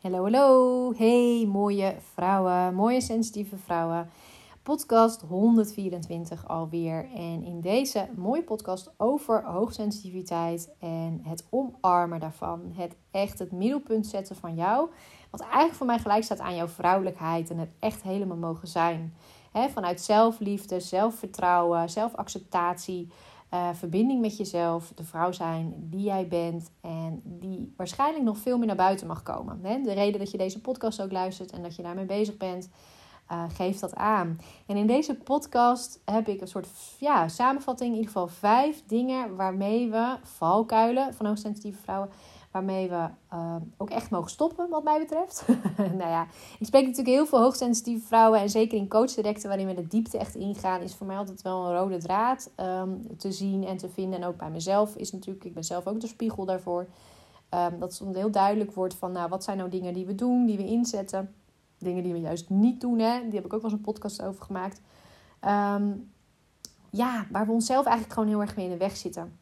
Hallo, hallo. Hey, mooie vrouwen, mooie sensitieve vrouwen. Podcast 124 alweer. En in deze mooie podcast over hoogsensitiviteit en het omarmen daarvan. Het echt het middelpunt zetten van jou. Wat eigenlijk voor mij gelijk staat aan jouw vrouwelijkheid en het echt helemaal mogen zijn. vanuit zelfliefde, zelfvertrouwen, zelfacceptatie. Uh, verbinding met jezelf, de vrouw zijn die jij bent en die waarschijnlijk nog veel meer naar buiten mag komen. Hè? De reden dat je deze podcast ook luistert en dat je daarmee bezig bent, uh, geeft dat aan. En in deze podcast heb ik een soort ja, samenvatting, in ieder geval vijf dingen waarmee we valkuilen van hoogsensitieve vrouwen waarmee we uh, ook echt mogen stoppen, wat mij betreft. nou ja, ik spreek natuurlijk heel veel hoogsensitieve vrouwen. En zeker in coachdirecten, waarin we de diepte echt ingaan, is voor mij altijd wel een rode draad um, te zien en te vinden. En ook bij mezelf is natuurlijk, ik ben zelf ook de spiegel daarvoor. Um, dat soms heel duidelijk wordt van, nou, wat zijn nou dingen die we doen, die we inzetten. Dingen die we juist niet doen, hè. Die heb ik ook wel eens een podcast over gemaakt. Ja, waar we onszelf eigenlijk gewoon heel erg mee in de weg zitten.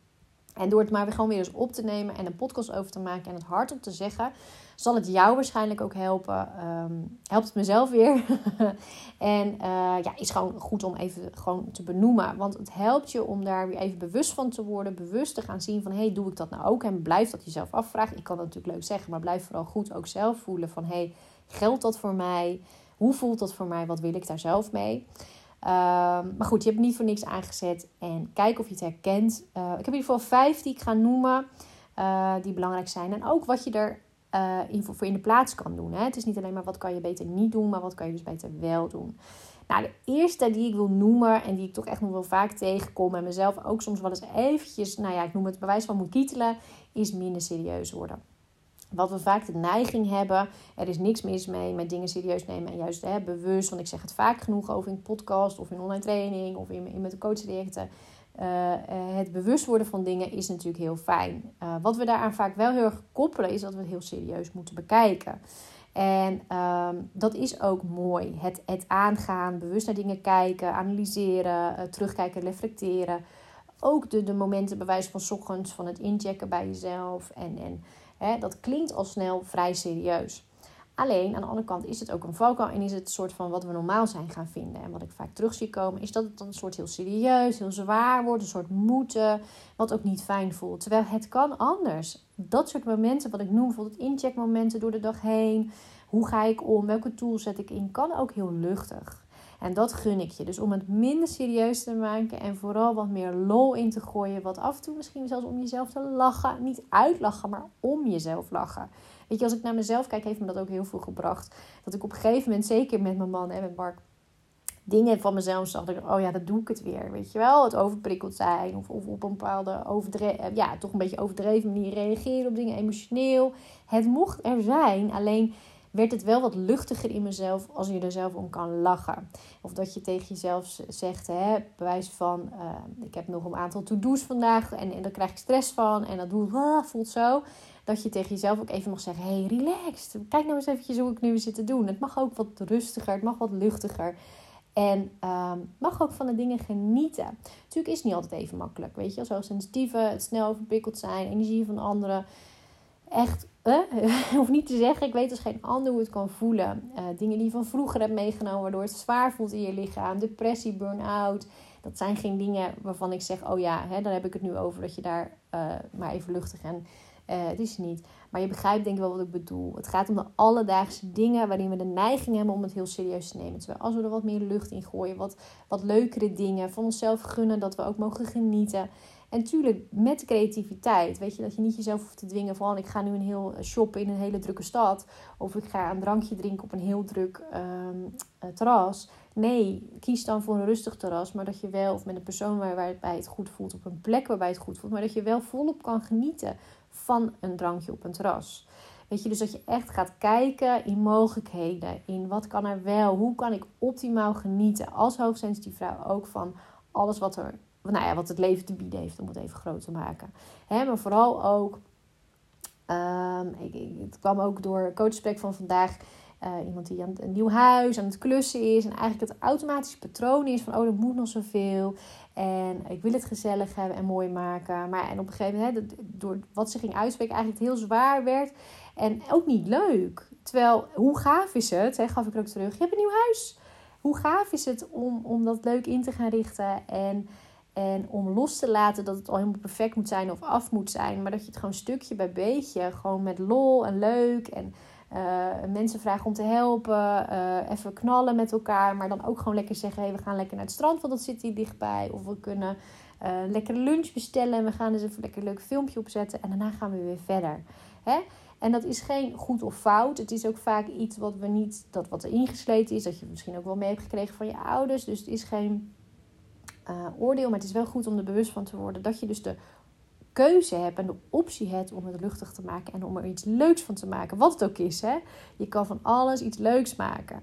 En door het maar weer gewoon weer eens op te nemen en een podcast over te maken en het hardop te zeggen, zal het jou waarschijnlijk ook helpen. Um, helpt het mezelf weer. en uh, ja, is gewoon goed om even gewoon te benoemen. Want het helpt je om daar weer even bewust van te worden. Bewust te gaan zien van, hé, hey, doe ik dat nou ook? En blijf dat jezelf afvragen. Ik kan dat natuurlijk leuk zeggen, maar blijf vooral goed ook zelf voelen van, hé, hey, geldt dat voor mij? Hoe voelt dat voor mij? Wat wil ik daar zelf mee? Ehm, maar goed, je hebt niet voor niks aangezet. En kijk of je het herkent. Uh, ik heb in ieder geval vijf die ik ga noemen. Uh, die belangrijk zijn. En ook wat je er uh, in, voor in de plaats kan doen. Hè? Het is niet alleen maar wat kan je beter niet doen. Maar wat kan je dus beter wel doen. Nou, de eerste die ik wil noemen. En die ik toch echt nog wel vaak tegenkom. En mezelf ook soms wel eens eventjes. Nou ja, ik noem het bewijs van moet kietelen. Is minder serieus worden. Wat we vaak de neiging hebben, er is niks mis mee met dingen serieus nemen en juist hè, bewust, want ik zeg het vaak genoeg over in podcast of in online training of in, met de coachtrajecten. Uh, het bewust worden van dingen is natuurlijk heel fijn. Uh, wat we daaraan vaak wel heel erg koppelen, is dat we het heel serieus moeten bekijken. En uh, dat is ook mooi. Het, het aangaan, bewust naar dingen kijken, analyseren, terugkijken, reflecteren. Ook de, de momenten, bewijs van ochtends, van het inchecken bij jezelf. En, en dat klinkt al snel vrij serieus. Alleen aan de andere kant is het ook een valkuil en is het een soort van wat we normaal zijn gaan vinden. En wat ik vaak terug zie komen, is dat het dan een soort heel serieus, heel zwaar wordt, een soort moeten, wat ook niet fijn voelt. Terwijl het kan anders. Dat soort momenten, wat ik noem, bijvoorbeeld incheckmomenten door de dag heen. Hoe ga ik om? Welke tools zet ik in? Kan ook heel luchtig. En dat gun ik je. Dus om het minder serieus te maken en vooral wat meer lol in te gooien. Wat af en toe misschien zelfs om jezelf te lachen. Niet uitlachen, maar om jezelf lachen. Weet je, als ik naar mezelf kijk, heeft me dat ook heel veel gebracht. Dat ik op een gegeven moment, zeker met mijn man en met Mark, dingen van mezelf zag. Dat ik, oh ja, dat doe ik het weer. Weet je wel, het overprikkeld zijn. Of, op een bepaalde overdreven, ja, toch een beetje overdreven manier reageren op dingen, emotioneel. Het mocht er zijn, alleen werd het wel wat luchtiger in mezelf als je er zelf om kan lachen. Of dat je tegen jezelf zegt, hè, bewijs van, uh, ik heb nog een aantal to-do's vandaag en, en daar krijg ik stress van en dat doe, ah, voelt zo. Dat je tegen jezelf ook even mag zeggen, hey, relax. Kijk nou eens eventjes hoe ik nu zit te doen. Het mag ook wat rustiger, het mag wat luchtiger. En um, mag ook van de dingen genieten. Natuurlijk is het niet altijd even makkelijk. Weet je, zo sensitieve, het snel overprikkeld zijn, energie van anderen. Echt uh, of niet te zeggen, ik weet als geen ander hoe het kan voelen. Uh, dingen die je van vroeger hebt meegenomen, waardoor het zwaar voelt in je lichaam. Depressie, burn-out. Dat zijn geen dingen waarvan ik zeg, oh ja, hè, dan heb ik het nu over dat je daar uh, maar even luchtig en het is niet. Maar je begrijpt denk ik wel wat ik bedoel. Het gaat om de alledaagse dingen waarin we de neiging hebben om het heel serieus te nemen. Terwijl als we er wat meer lucht in gooien, wat, wat leukere dingen van onszelf gunnen, dat we ook mogen genieten. En tuurlijk, met creativiteit. Weet je, dat je niet jezelf hoeft te dwingen van... ik ga nu een heel eh, shoppen in een hele drukke stad. Of ik ga een drankje drinken op een heel druk um, terras. Nee, kies dan voor een rustig terras. Maar dat je wel, of met een persoon waarbij het goed voelt... op een plek waarbij het goed voelt. Maar dat je wel volop kan genieten van een drankje op een terras. Weet je, dus dat je echt gaat kijken in mogelijkheden. In wat kan er wel? Hoe kan ik optimaal genieten als hoogsensitieve vrouw ook van alles wat er nou ja, wat het leven te bieden heeft, om het even groot te maken. Hè, maar vooral ook, ik, het kwam ook door coachgesprek van vandaag. Uh, iemand die aan een nieuw huis aan het klussen is. En eigenlijk het automatische patroon is van... oh, er moet nog zoveel. En ik wil het gezellig hebben en mooi maken. Maar en op een gegeven moment, door wat ze ging uitspreken... eigenlijk heel zwaar werd. En ook niet leuk. Terwijl, hoe gaaf is het, hè, gaf ik er ook terug, je hebt een nieuw huis. Hoe gaaf is het om, om dat leuk in te gaan richten en, en om los te laten dat het al helemaal perfect moet zijn of af moet zijn. Maar dat je het gewoon stukje bij beetje, gewoon met lol en leuk en uh, mensen vragen om te helpen, uh, even knallen met elkaar. Maar dan ook gewoon lekker zeggen, hey, we gaan lekker naar het strand, want dat zit hier dichtbij. Of we kunnen uh, lekker lunch bestellen en we gaan dus even lekker een leuk filmpje opzetten. En daarna gaan we weer verder. Hè? En dat is geen goed of fout. Het is ook vaak iets wat we niet, dat wat er ingesleten is, dat je misschien ook wel mee hebt gekregen van je ouders. Dus het is geen uh, oordeel, maar het is wel goed om er bewust van te worden dat je dus de keuze hebt en de optie hebt om het luchtig te maken en om er iets leuks van te maken. Wat het ook is, hè. Je kan van alles iets leuks maken.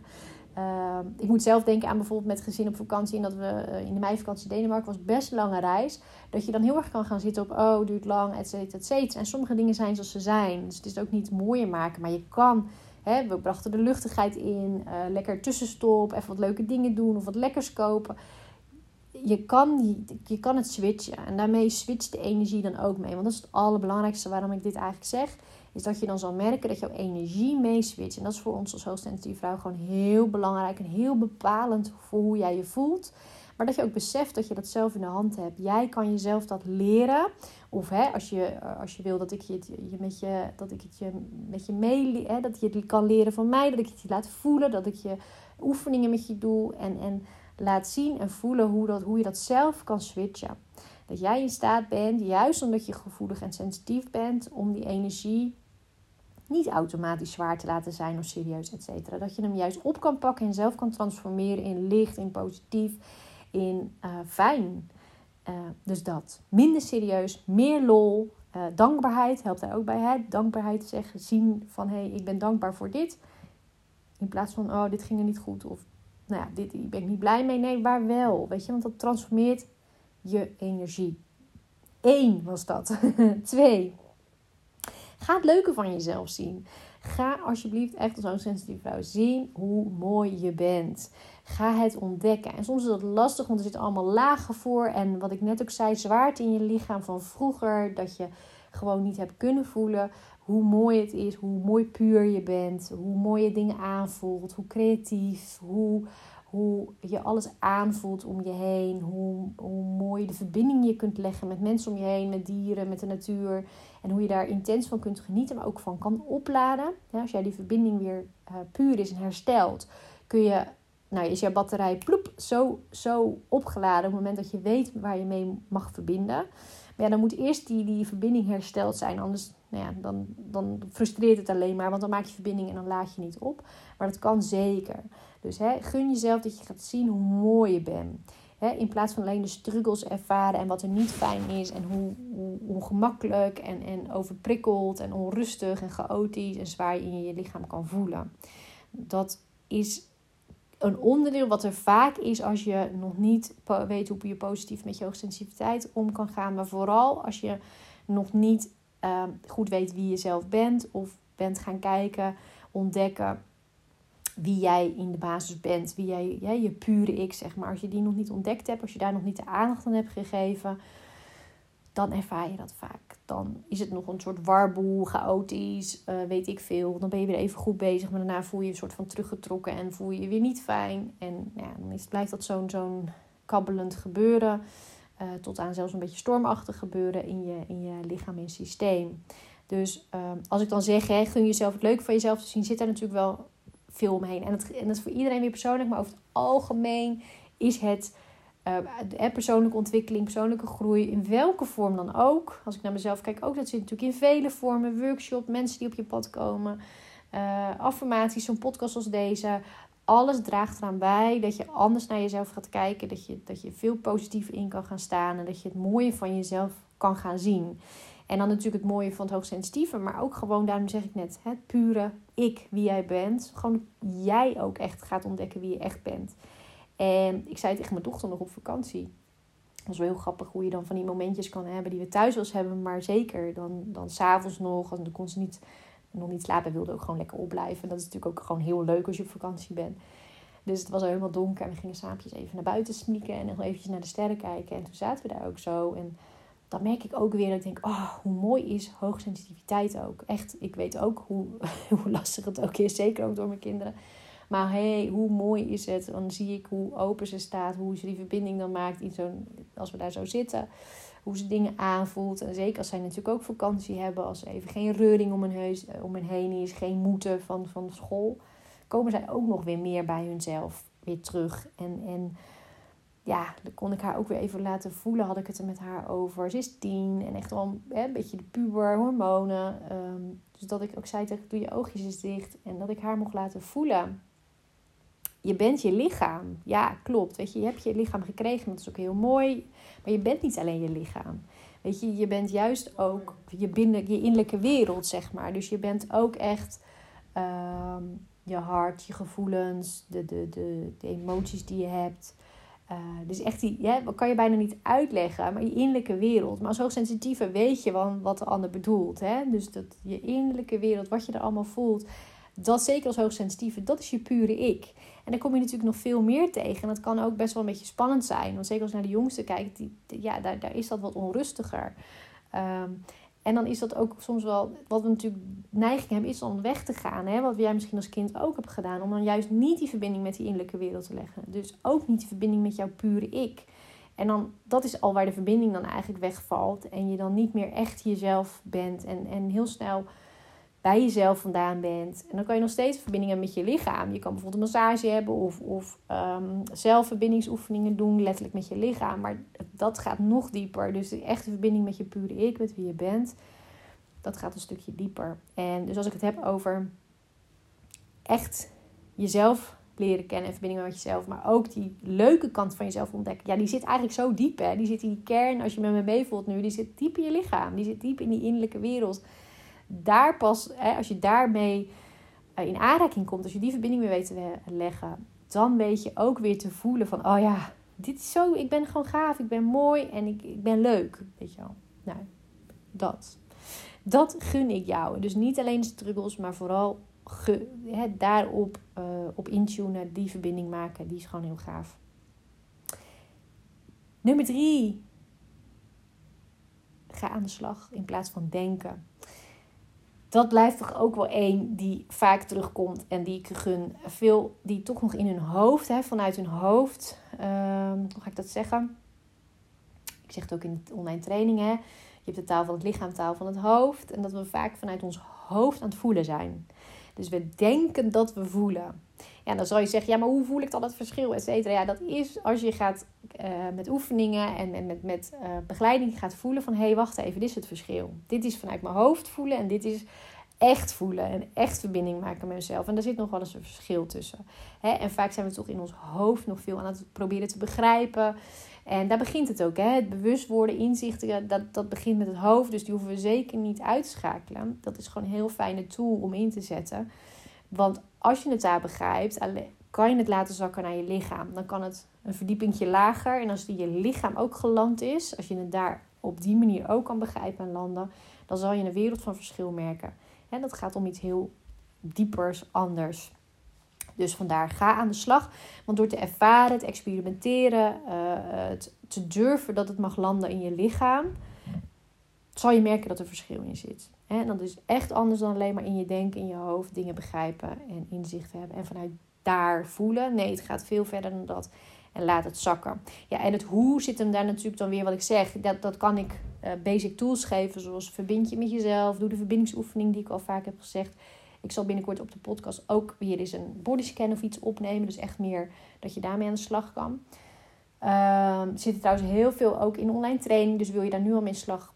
Uh, ik moet zelf denken aan bijvoorbeeld met gezin op vakantie. En dat we uh, in de meivakantie Denemarken was best een lange reis. Dat je dan heel erg kan gaan zitten op, oh, duurt lang, et cetera, et cetera. En sommige dingen zijn zoals ze zijn. Dus het is ook niet mooier maken. Maar je kan, hè, we brachten de luchtigheid in. Uh, lekker tussenstop, even wat leuke dingen doen of wat lekkers kopen. Je kan, je kan het switchen. En daarmee switcht de energie dan ook mee. Want dat is het allerbelangrijkste waarom ik dit eigenlijk zeg is dat je dan zal merken dat jouw energie meeswitcht. En dat is voor ons als hoogsensitieve vrouw gewoon heel belangrijk en heel bepalend voor hoe jij je voelt. Maar dat je ook beseft dat je dat zelf in de hand hebt. Jij kan jezelf dat leren. Of hè, als, je, als je wil dat ik, je, je met je, dat ik het je met je mee, hè, dat je het kan leren van mij. Dat ik het je laat voelen. Dat ik je oefeningen met je doe. En, en laat zien en voelen hoe, dat, hoe je dat zelf kan switchen. Dat jij in staat bent, juist omdat je gevoelig en sensitief bent, om die energie niet automatisch zwaar te laten zijn of serieus, et cetera. Dat je hem juist op kan pakken en zelf kan transformeren in licht, in positief, in uh, fijn. Uh, dus dat. Minder serieus, meer lol. Uh, dankbaarheid helpt daar ook bij. Hè? Dankbaarheid zeggen, zien van hé, hey, ik ben dankbaar voor dit. In plaats van, oh, dit ging er niet goed. Of, nou ja, dit ben ik niet blij mee. Nee, waar wel. Weet je, want dat transformeert je energie. Eén was dat. Twee. Ga het leuke van jezelf zien. Ga alsjeblieft echt als zo'n sensitieve vrouw zien hoe mooi je bent. Ga het ontdekken. En soms is dat lastig, want er zitten allemaal lagen voor. En wat ik net ook zei, zwaarte in je lichaam van vroeger. Dat je gewoon niet hebt kunnen voelen hoe mooi het is, hoe mooi puur je bent, hoe mooi je dingen aanvoelt, hoe creatief, hoe hoe je alles aanvoelt om je heen, hoe, hoe mooi de verbinding je kunt leggen met mensen om je heen, met dieren, met de natuur. En hoe je daar intens van kunt genieten, maar ook van kan opladen. Als jij die verbinding weer uh, puur is en herstelt, kun je, nou is jouw batterij ploep zo, zo opgeladen op het moment dat je weet waar je mee mag verbinden. Ja, dan moet eerst die, die verbinding hersteld zijn, anders nou ja, dan, dan frustreert het alleen maar, want dan maak je verbinding en dan laat je niet op. Maar dat kan zeker. Dus hè, gun jezelf dat je gaat zien hoe mooi je bent. Hè, in plaats van alleen de struggles ervaren en wat er niet fijn is. En hoe, hoe ongemakkelijk en, en overprikkeld en onrustig en chaotisch en zwaar je in je lichaam kan voelen. Dat is een onderdeel wat er vaak is als je nog niet weet hoe je positief met je hoogsensitiviteit om kan gaan. Maar vooral als je nog niet uh, goed weet wie je zelf bent of bent gaan kijken, ontdekken wie jij in de basis bent, wie jij, jij je pure ik zeg maar. Als je die nog niet ontdekt hebt, als je daar nog niet de aandacht aan hebt gegeven, dan ervaar je dat vaak. Dan is het nog een soort warboel, chaotisch, uh, weet ik veel. Dan ben je weer even goed bezig, maar daarna voel je je een soort van teruggetrokken en voel je je weer niet fijn. En ja, dan is, blijft dat zo'n zo'n kabbelend gebeuren, uh, tot aan zelfs een beetje stormachtig gebeuren in je, in je lichaam en systeem. Dus uh, als ik dan zeg, hè, gun jezelf het leuk van jezelf te zien, zit daar natuurlijk wel veel omheen. En dat, en dat is voor iedereen weer persoonlijk, maar over het algemeen is het uh, persoonlijke ontwikkeling, persoonlijke groei, in welke vorm dan ook. Als ik naar mezelf kijk, ook dat zit natuurlijk in vele vormen. Workshop, mensen die op je pad komen, uh, affirmaties, zo'n podcast als deze. Alles draagt eraan bij dat je anders naar jezelf gaat kijken. Dat je, dat je veel positiever in kan gaan staan. En dat je het mooie van jezelf kan gaan zien. En dan natuurlijk het mooie van het hoogsensitieve, maar ook gewoon, daarom zeg ik net, het pure ik, wie jij bent. Gewoon jij ook echt gaat ontdekken wie je echt bent. En ik zei tegen mijn dochter nog op vakantie. Dat was wel heel grappig hoe je dan van die momentjes kan hebben die we thuis wel eens hebben, maar zeker dan, dan s'avonds nog. En dan kon ze niet, nog niet slapen, wilde ook gewoon lekker opblijven. Dat is natuurlijk ook gewoon heel leuk als je op vakantie bent. Dus het was al helemaal donker en we gingen s'avonds even naar buiten sneaken en nog eventjes naar de sterren kijken. En toen zaten we daar ook zo. En dan merk ik ook weer dat ik denk, oh, hoe mooi is hoogsensitiviteit ook. Echt, ik weet ook hoe, hoe lastig het ook is, zeker ook door mijn kinderen. Maar hey, hoe mooi is het? Dan zie ik hoe open ze staat, hoe ze die verbinding dan maakt in zo'n, als we daar zo zitten. Hoe ze dingen aanvoelt. En zeker als zij natuurlijk ook vakantie hebben, als er even geen reuring om hun, heus, om hun heen is, geen moeten van, van school, komen zij ook nog weer meer bij hunzelf weer terug. En, en ja, dan kon ik haar ook weer even laten voelen. Had ik het er met haar over. Ze is tien en echt wel een beetje de puber, hormonen. Ehm, dus dat ik ook zei tegen, doe je oogjes eens dicht. En dat ik haar mocht laten voelen. Je bent je lichaam. Ja, klopt. Weet je, je hebt je lichaam gekregen. Dat is ook heel mooi. Maar je bent niet alleen je lichaam. Weet je, je bent juist ook je, binnen, je innerlijke wereld, zeg maar. Dus je bent ook echt ehm, je hart, je gevoelens, de, de, de, de emoties die je hebt. Uh, dus echt die, ja, kan je bijna niet uitleggen, maar je innerlijke wereld. Maar als hoogsensitieve weet je wel wat de ander bedoelt. Hè? Dus dat je innerlijke wereld, wat je er allemaal voelt, dat zeker als hoogsensitieve, dat is je pure ik. En daar kom je natuurlijk nog veel meer tegen. En dat kan ook best wel een beetje spannend zijn. Want zeker als je naar de jongste kijkt, die, ja, daar, daar is dat wat onrustiger. Um, en dan is dat ook soms wel, wat we natuurlijk neiging hebben, is om weg te gaan. Hè? Wat jij misschien als kind ook hebt gedaan. Om dan juist niet die verbinding met die innerlijke wereld te leggen. Dus ook niet die verbinding met jouw pure ik. En dan, dat is al waar de verbinding dan eigenlijk wegvalt. En je dan niet meer echt jezelf bent. En, en heel snel bij jezelf vandaan bent. En dan kan je nog steeds verbindingen met je lichaam. Je kan bijvoorbeeld een massage hebben of, of um, zelfverbindingsoefeningen doen, letterlijk met je lichaam. Maar dat gaat nog dieper. Dus de echte verbinding met je pure ik, met wie je bent, dat gaat een stukje dieper. En dus als ik het heb over echt jezelf leren kennen en verbinding met jezelf, maar ook die leuke kant van jezelf ontdekken. Ja, die zit eigenlijk zo diep, hè. Die zit in die kern, als je met me meevoelt nu, die zit diep in je lichaam. Die zit diep in die innerlijke wereld daar pas, hè, als je daarmee eh, in aanraking komt, als je die verbinding weer weet te leggen, dan weet je ook weer te voelen van, oh ja, dit is zo, ik ben gewoon gaaf, ik ben mooi en ik, ik ben leuk. Weet je wel. Nou, dat. Dat gun ik jou. Dus niet alleen struggles, maar vooral hè, daarop uh, op intunen, die verbinding maken. Die is gewoon heel gaaf. Nummer drie. Ga aan de slag in plaats van denken dat blijft toch ook wel één die vaak terugkomt en die ik gun. Veel die toch nog in hun hoofd, hè, vanuit hun hoofd, uh, hoe ga ik dat zeggen? Ik zeg het ook in de online trainingen. Je hebt de taal van het lichaam, taal van het hoofd. En dat we vaak vanuit ons hoofd aan het voelen zijn. Dus we denken dat we voelen. Ja, dan zal je zeggen, ja, maar hoe voel ik dan het verschil, et cetera. Ja, dat is als je gaat uh, met oefeningen en, en met, met uh, begeleiding gaat voelen van... hé, hey, wacht even, dit is het verschil. Dit is vanuit mijn hoofd voelen en dit is echt voelen en echt verbinding maken met mezelf. En daar zit nog wel eens een verschil tussen. Hè? En vaak zijn we toch in ons hoofd nog veel aan het proberen te begrijpen. En daar begint het ook. Hè? Het bewust worden, inzichten, dat, dat begint met het hoofd. Dus die hoeven we zeker niet uit te schakelen. Dat is gewoon een heel fijne tool om in te zetten. Want als je het daar begrijpt, kan je het laten zakken naar je lichaam. Dan kan het een verdiepingje lager. En als die je lichaam ook geland is, als je het daar op die manier ook kan begrijpen en landen, dan zal je een wereld van verschil merken. En dat gaat om iets heel diepers, anders. Dus vandaar ga aan de slag. Want door te ervaren, te experimenteren, uh, te durven dat het mag landen in je lichaam, zal je merken dat er verschil in zit. En dat is echt anders dan alleen maar in je denken, in je hoofd, dingen begrijpen en inzichten hebben. En vanuit daar voelen. Nee, het gaat veel verder dan dat. En laat het zakken. Ja, en het hoe zit hem daar natuurlijk dan weer wat ik zeg. Dat, dat kan ik uh, basic tools geven, zoals verbind je met jezelf. Doe de verbindingsoefening die ik al vaak heb gezegd. Ik zal binnenkort op de podcast ook weer eens een bodyscan of iets opnemen. Dus echt meer dat je daarmee aan de slag kan. Uh, er zit trouwens heel veel ook in online training. Dus wil je daar nu al mee slag,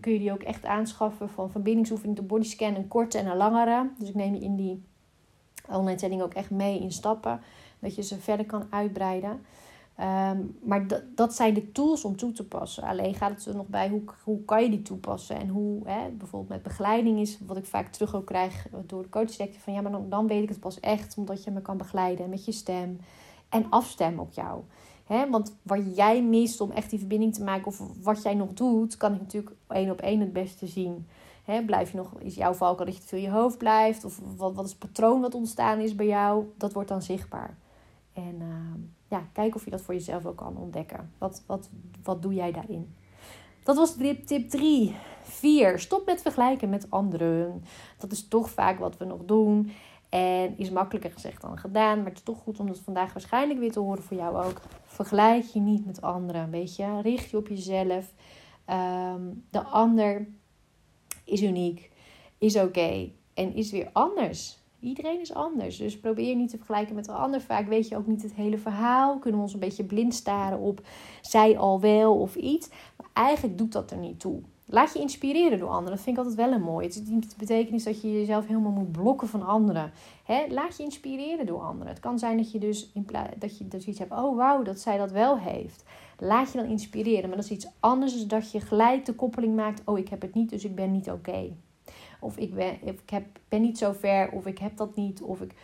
kun, je die ook echt aanschaffen. Van verbindingsoefening tot bodyscan, een korte en een langere. Dus ik neem je in die online training ook echt mee in stappen. Dat je ze verder kan uitbreiden. Ehm, maar dat zijn de tools om toe te passen. Alleen gaat het er nog bij hoe, hoe kan je die toepassen. En hoe hè, bijvoorbeeld met begeleiding is, wat ik vaak terug ook krijg door de coachdekte. Van ja, maar dan, dan weet ik het pas echt. Omdat je me kan begeleiden met je stem. En afstemmen op jou. Hè, want wat jij mist om echt die verbinding te maken. Of wat jij nog doet, kan ik natuurlijk één op één het beste zien. Hè, blijf je nog, is jouw valkuil dat je te veel in je hoofd blijft? Of wat, wat is het patroon wat ontstaan is bij jou? Dat wordt dan zichtbaar. En uh, ja, kijk of je dat voor jezelf ook kan ontdekken. Wat, wat, wat doe jij daarin? Dat was tip 3. 4. Stop met vergelijken met anderen. Dat is toch vaak wat we nog doen. En is makkelijker gezegd dan gedaan. Maar het is toch goed om dat vandaag waarschijnlijk weer te horen voor jou ook. Vergelijk je niet met anderen. Weet je, richt je op jezelf. Ehm, de ander is uniek, is oké en is weer anders. Iedereen is anders. Dus probeer niet te vergelijken met de ander. Vaak weet je ook niet het hele verhaal. Kunnen we ons een beetje blind staren op zij al wel of iets. Maar eigenlijk doet dat er niet toe. Laat je inspireren door anderen. Dat vind ik altijd wel een mooi. Het betekent niet dat je jezelf helemaal moet blokken van anderen. laat je inspireren door anderen. Het kan zijn dat je dus in dat je dus iets hebt. Oh wauw, dat zij dat wel heeft. Laat je dan inspireren. Maar dat is iets anders dan dat je gelijk de koppeling maakt. Oh, ik heb het niet, dus ik ben niet oké. Of ik, ben, ik heb, ben niet zo ver. Of ik heb dat niet. Of ik...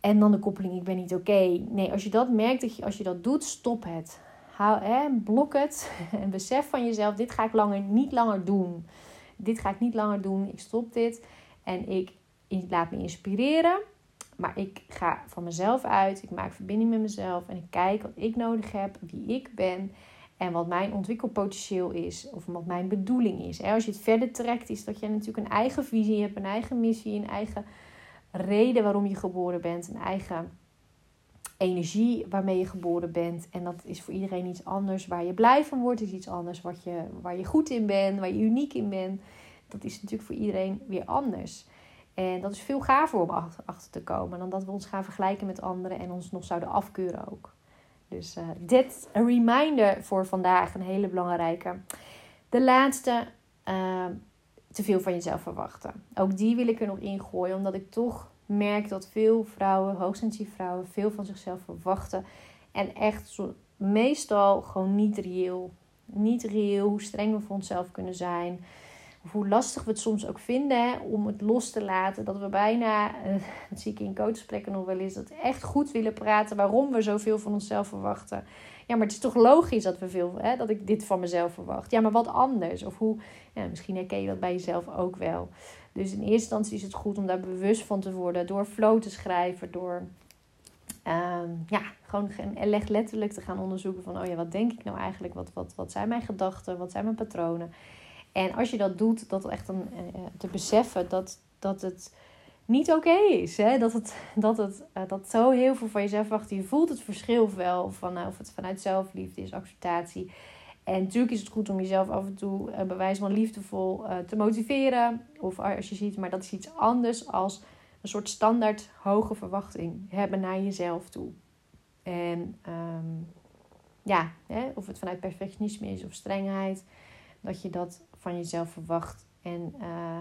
En dan de koppeling, ik ben niet oké. Nee, als je dat merkt, dat je, als je dat doet, stop het. Hou, hè, blok het en besef van jezelf: dit ga ik langer, niet langer doen. Dit ga ik niet langer doen. Ik stop dit en ik laat me inspireren. Maar ik ga van mezelf uit. Ik maak verbinding met mezelf en ik kijk wat ik nodig heb, wie ik ben en wat mijn ontwikkelpotentieel is of wat mijn bedoeling is. Als je het verder trekt, is dat je natuurlijk een eigen visie hebt, een eigen missie, een eigen reden waarom je geboren bent, een eigen energie waarmee je geboren bent. En dat is voor iedereen iets anders. Waar je blij van wordt, is iets anders. Wat je, waar je goed in bent, waar je uniek in bent. Dat is natuurlijk voor iedereen weer anders. En dat is veel gaver om achter te komen dan dat we ons gaan vergelijken met anderen en ons nog zouden afkeuren ook. Dus uh, dit een reminder voor vandaag, een hele belangrijke. De laatste, uh, te veel van jezelf verwachten. Ook die wil ik er nog in gooien, omdat ik toch merk dat veel vrouwen, hoogsensitieve vrouwen, veel van zichzelf verwachten. En echt zo, meestal gewoon niet reëel. Niet reëel, hoe streng we voor onszelf kunnen zijn. Hoe lastig we het soms ook vinden om het los te laten. Dat we bijna, uh, dat zie ik in coachgesprekken nog wel eens, dat echt goed willen praten waarom we zoveel van onszelf verwachten. Ja, maar het is toch logisch dat, we veel, hè, dat ik dit van mezelf verwacht. Ja, maar wat anders? Of hoe, ja, misschien herken je dat bij jezelf ook wel. Dus in eerste instantie is het goed om daar bewust van te worden. Door flow te schrijven. Door ehm, ja, gewoon echt letterlijk te gaan onderzoeken van... Oh ja, wat denk ik nou eigenlijk? Wat, wat, wat zijn mijn gedachten? Wat zijn mijn patronen? En als je dat doet, dat echt een, uh, te beseffen dat, dat het niet oké is. Hè? Dat, het, dat, het, uh, dat zo heel veel van jezelf wacht. Je voelt het verschil wel van of het vanuit zelfliefde is, acceptatie. En natuurlijk is het goed om jezelf af en toe uh, bewijs van liefdevol te motiveren. Of als je ziet, maar dat is iets anders als een soort standaard hoge verwachting hebben naar jezelf toe. En um, ja, hè, of het vanuit perfectionisme is of strengheid, dat je dat van jezelf verwacht. En uh,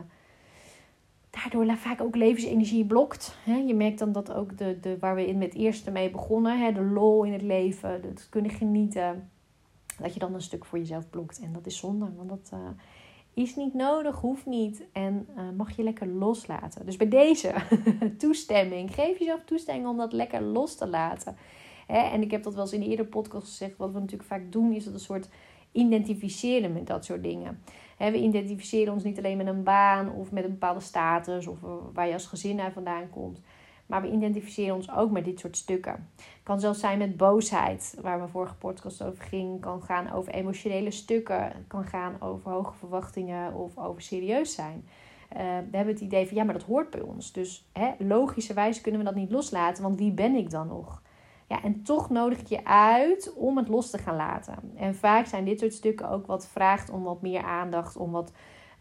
daardoor vaak ook levensenergie blokt. Hè? Je merkt dan dat ook de, de, waar we in met eerste mee begonnen, hè, de lol in het leven, het kunnen genieten dat je dan een stuk voor jezelf blokt. En dat is zonde, want dat uh, is niet nodig, hoeft niet. En uh, mag je lekker loslaten. Dus bij deze toestemming, geef jezelf toestemming om dat lekker los te laten. En ik heb dat wel eens in de eerdere podcast gezegd. Wat we natuurlijk vaak doen, is dat een soort identificeren met dat soort dingen. we identificeren ons niet alleen met een baan of met een bepaalde status of waar je als gezin naar vandaan komt. Maar we identificeren ons ook met dit soort stukken. Het kan zelfs zijn met boosheid, waar we vorige podcast over ging. Kan gaan over emotionele stukken. Kan gaan over hoge verwachtingen of over serieus zijn. Uh, we hebben het idee van ja, maar dat hoort bij ons. Dus hè, logischerwijs kunnen we dat niet loslaten, want wie ben ik dan nog? Ja, en toch nodig ik je uit om het los te gaan laten. En vaak zijn dit soort stukken ook wat vraagt om wat meer aandacht, om wat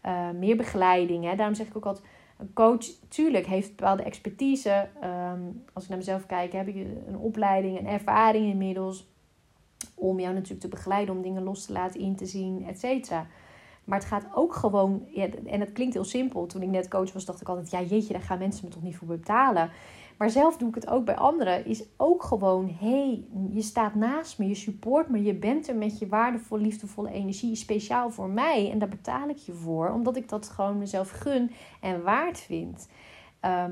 uh, meer begeleiding. Hè. Daarom zeg ik ook altijd een coach, tuurlijk, heeft bepaalde expertise. Ehm, als ik naar mezelf kijk, heb ik een opleiding, een ervaring inmiddels. Om jou natuurlijk te begeleiden, om dingen los te laten, in te zien, et cetera. Maar het gaat ook gewoon, ja, en het klinkt heel simpel. Toen ik net coach was, dacht ik altijd: ja, jeetje, daar gaan mensen me toch niet voor betalen. Maar zelf doe ik het ook bij anderen. Is ook gewoon: hey, je staat naast me, je support me, je bent er met je waardevolle, liefdevolle energie speciaal voor mij. En daar betaal ik je voor, omdat ik dat gewoon mezelf gun en waard vind. Ehm,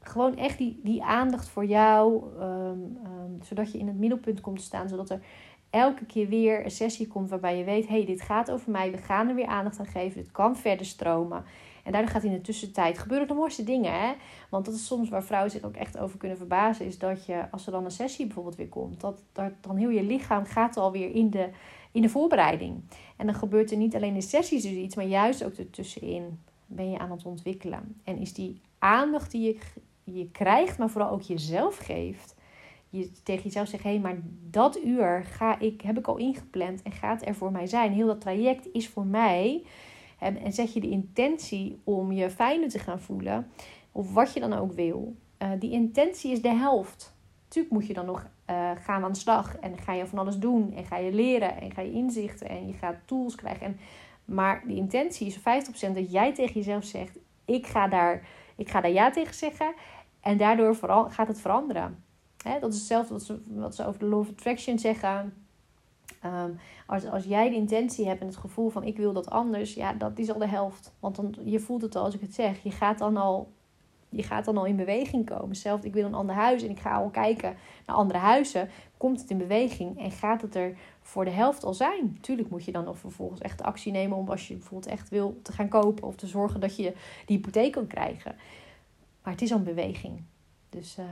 gewoon echt die, die aandacht voor jou, ehm, ehm, zodat je in het middelpunt komt te staan, zodat er elke keer weer een sessie komt waarbij je weet: hey, dit gaat over mij, we gaan er weer aandacht aan geven, het kan verder stromen. En daardoor gaat in de tussentijd gebeuren de mooiste dingen. Hè? Want dat is soms waar vrouwen zich ook echt over kunnen verbazen. Is dat je, als er dan een sessie bijvoorbeeld weer komt, dat, dan heel je lichaam gaat alweer in de, in de voorbereiding. En dan gebeurt er niet alleen in sessies dus iets, maar juist ook ertussenin ben je aan het ontwikkelen. En is die aandacht die je, je krijgt, maar vooral ook jezelf geeft. Je tegen jezelf zegt, hé, hey, maar dat uur ga ik, heb ik al ingepland en gaat er voor mij zijn. Heel dat traject is voor mij. En, zet je de intentie om je fijner te gaan voelen, of wat je dan ook wil. Uh, die intentie is de helft. Tuurlijk moet je dan nog uh, gaan aan de slag en ga je van alles doen en ga je leren en ga je inzichten en je gaat tools krijgen. En, maar die intentie is 50% dat jij tegen jezelf zegt: ik ga daar, ik ga daar ja tegen zeggen en daardoor vooral, gaat het veranderen. Dat is hetzelfde wat ze, wat ze over de law of attraction zeggen. Um, als, als jij de intentie hebt en het gevoel van ik wil dat anders, ja, dat is al de helft. Want dan, je voelt het al als ik het zeg. Je gaat dan al, je gaat dan al in beweging komen. Zelfs ik wil een ander huis en ik ga al kijken naar andere huizen. Komt het in beweging en gaat het er voor de helft al zijn? Tuurlijk moet je dan of vervolgens echt actie nemen om als je bijvoorbeeld echt wil te gaan kopen of te zorgen dat je die hypotheek kan krijgen. Maar het is al een beweging. Dus uh,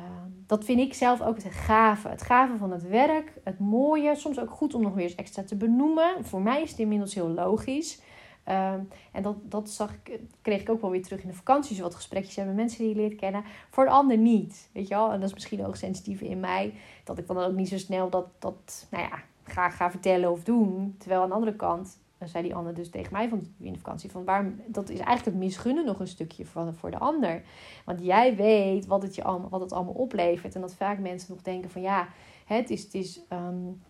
dat vind ik zelf ook het gave. Het gave van het werk, het mooie. Soms ook goed om nog weer eens extra te benoemen. Voor mij is het inmiddels heel logisch. Uh, en dat, dat zag ik, kreeg ik ook wel weer terug in de vakanties. Wat gesprekjes hebben met mensen die je leert kennen. Voor de ander niet. Weet je wel? En dat is misschien ook sensitief in mij. Dat ik dan ook niet zo snel dat, dat nou ja, ga, ga vertellen of doen. Terwijl aan de andere kant zei die ander dus tegen mij van in de vakantie: van waarom, dat is eigenlijk het misgunnen nog een stukje van, voor de ander. Want jij weet wat het, je allemaal, wat het allemaal oplevert. En dat vaak mensen nog denken: van ja, het is, het is, um,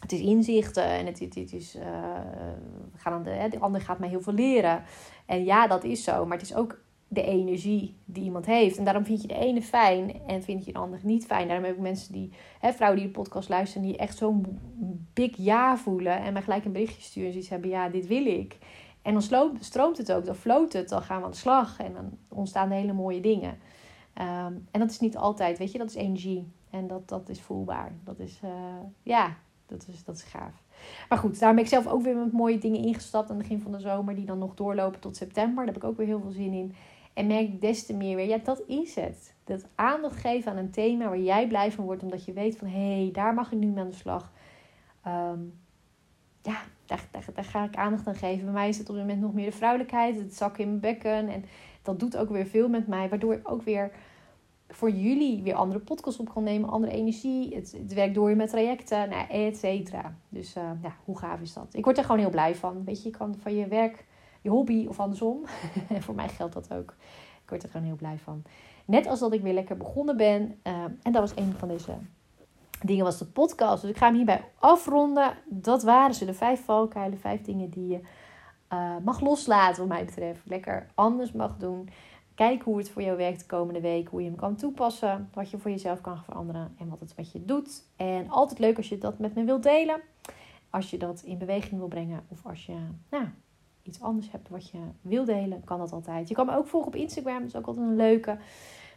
het is inzichten en het, het, het is, uh, gaan de, de ander gaat mij heel veel leren. En ja, dat is zo, maar het is ook de energie die iemand heeft. En daarom vind je de ene fijn en vind je de ander niet fijn. Daarom heb ik mensen die, hè, vrouwen die de podcast luisteren, die echt zo'n big ja voelen en mij gelijk een berichtje sturen en zoiets hebben, ja, dit wil ik. En dan stroomt het ook, dan floot het, dan gaan we aan de slag en dan ontstaan hele mooie dingen. Um, en dat is niet altijd, weet je, dat is energie. En dat, dat is voelbaar. Dat is, uh, ja, dat is, dat is gaaf. Maar goed, daar ben ik zelf ook weer met mooie dingen ingestapt aan het begin van de zomer, die dan nog doorlopen tot september. Daar heb ik ook weer heel veel zin in. En merk des te meer weer, ja, dat is het. Dat aandacht geven aan een thema waar jij blij van wordt, omdat je weet van hé, hey, daar mag ik nu mee aan de slag. Um, ja, daar, daar, daar, ga ik aandacht aan geven. Bij mij is het op dit moment nog meer de vrouwelijkheid, het zakken in mijn bekken. En dat doet ook weer veel met mij, waardoor ik ook weer voor jullie weer andere podcasts op kan nemen, andere energie. Het, het werkt door je met trajecten, nou, et cetera. Dus uh, ja, hoe gaaf is dat? Ik word er gewoon heel blij van. Weet je, je kan van je werk je hobby of andersom. voor mij geldt dat ook. Ik word er gewoon heel blij van. Net als dat ik weer lekker begonnen ben. Uh, en dat was een van deze dingen, was de podcast. Dus ik ga hem hierbij afronden. Dat waren ze, de vijf valkuilen, vijf dingen die je uh, mag loslaten, wat mij betreft. Lekker anders mag doen. Kijk hoe het voor jou werkt de komende week. Hoe je hem kan toepassen. Wat je voor jezelf kan veranderen. En wat het met je doet. En altijd leuk als je dat met me wilt delen. Als je dat in beweging wil brengen. Of als je nou, iets anders hebt wat je wil delen, kan dat altijd. Je kan me ook volgen op Instagram, dat is ook altijd een leuke.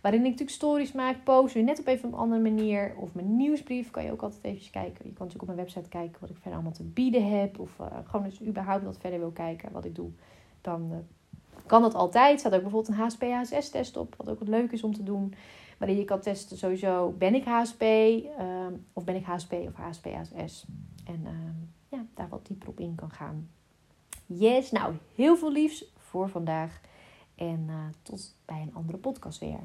Waarin ik natuurlijk stories maak, post, weer net op even een andere manier. Of mijn nieuwsbrief kan je ook altijd even kijken. Je kan natuurlijk op mijn website kijken wat ik verder allemaal te bieden heb. Of uh, gewoon eens überhaupt wat verder wil kijken, wat ik doe. Dan uh, kan dat altijd. Er staat ook bijvoorbeeld een HSP-HSS-test op, wat ook wat leuk is om te doen. Waarin je kan testen sowieso, ben ik HSP? Ehm, of ben ik HSP of HSP-HSS? En ehm, ja, daar wat dieper op in kan gaan. Yes, nou heel veel liefs voor vandaag. En uh, tot bij een andere podcast weer.